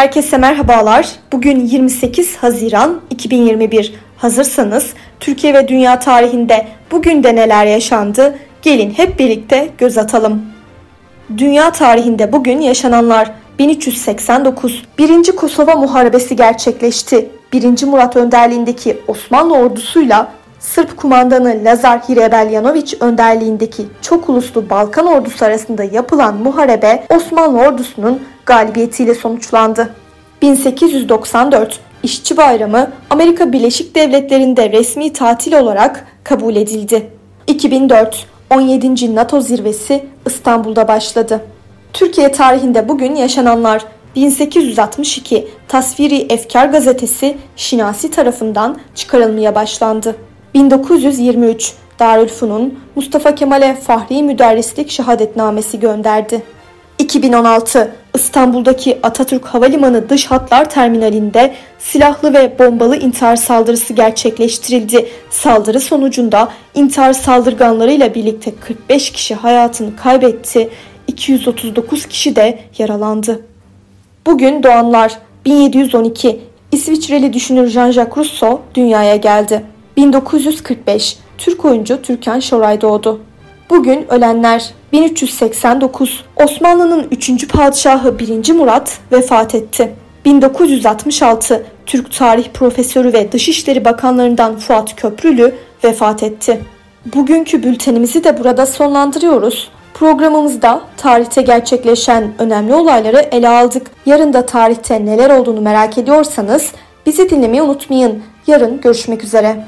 Herkese merhabalar. Bugün 28 Haziran 2021. Hazırsanız Türkiye ve dünya tarihinde bugün de neler yaşandı? Gelin hep birlikte göz atalım. Dünya tarihinde bugün yaşananlar 1389 1. Kosova Muharebesi gerçekleşti. 1. Murat önderliğindeki Osmanlı ordusuyla Sırp kumandanı Lazar Hrebeljanović önderliğindeki çok uluslu Balkan ordusu arasında yapılan muharebe Osmanlı ordusunun galibiyetiyle sonuçlandı. 1894 İşçi Bayramı Amerika Birleşik Devletleri'nde resmi tatil olarak kabul edildi. 2004 17. NATO zirvesi İstanbul'da başladı. Türkiye tarihinde bugün yaşananlar 1862 Tasviri Efkar gazetesi Şinasi tarafından çıkarılmaya başlandı. 1923 Darülfünun Mustafa Kemal'e Fahri Müderrislik şehadetnamesi gönderdi. 2016 İstanbul'daki Atatürk Havalimanı dış hatlar terminalinde silahlı ve bombalı intihar saldırısı gerçekleştirildi. Saldırı sonucunda intihar saldırganlarıyla birlikte 45 kişi hayatını kaybetti, 239 kişi de yaralandı. Bugün doğanlar 1712 İsviçreli düşünür Jean-Jacques Rousseau dünyaya geldi. 1945 Türk oyuncu Türkan Şoray doğdu. Bugün ölenler 1389 Osmanlı'nın 3. padişahı 1. Murat vefat etti. 1966 Türk tarih profesörü ve Dışişleri Bakanlarından Fuat Köprülü vefat etti. Bugünkü bültenimizi de burada sonlandırıyoruz. Programımızda tarihte gerçekleşen önemli olayları ele aldık. Yarın da tarihte neler olduğunu merak ediyorsanız bizi dinlemeyi unutmayın. Yarın görüşmek üzere.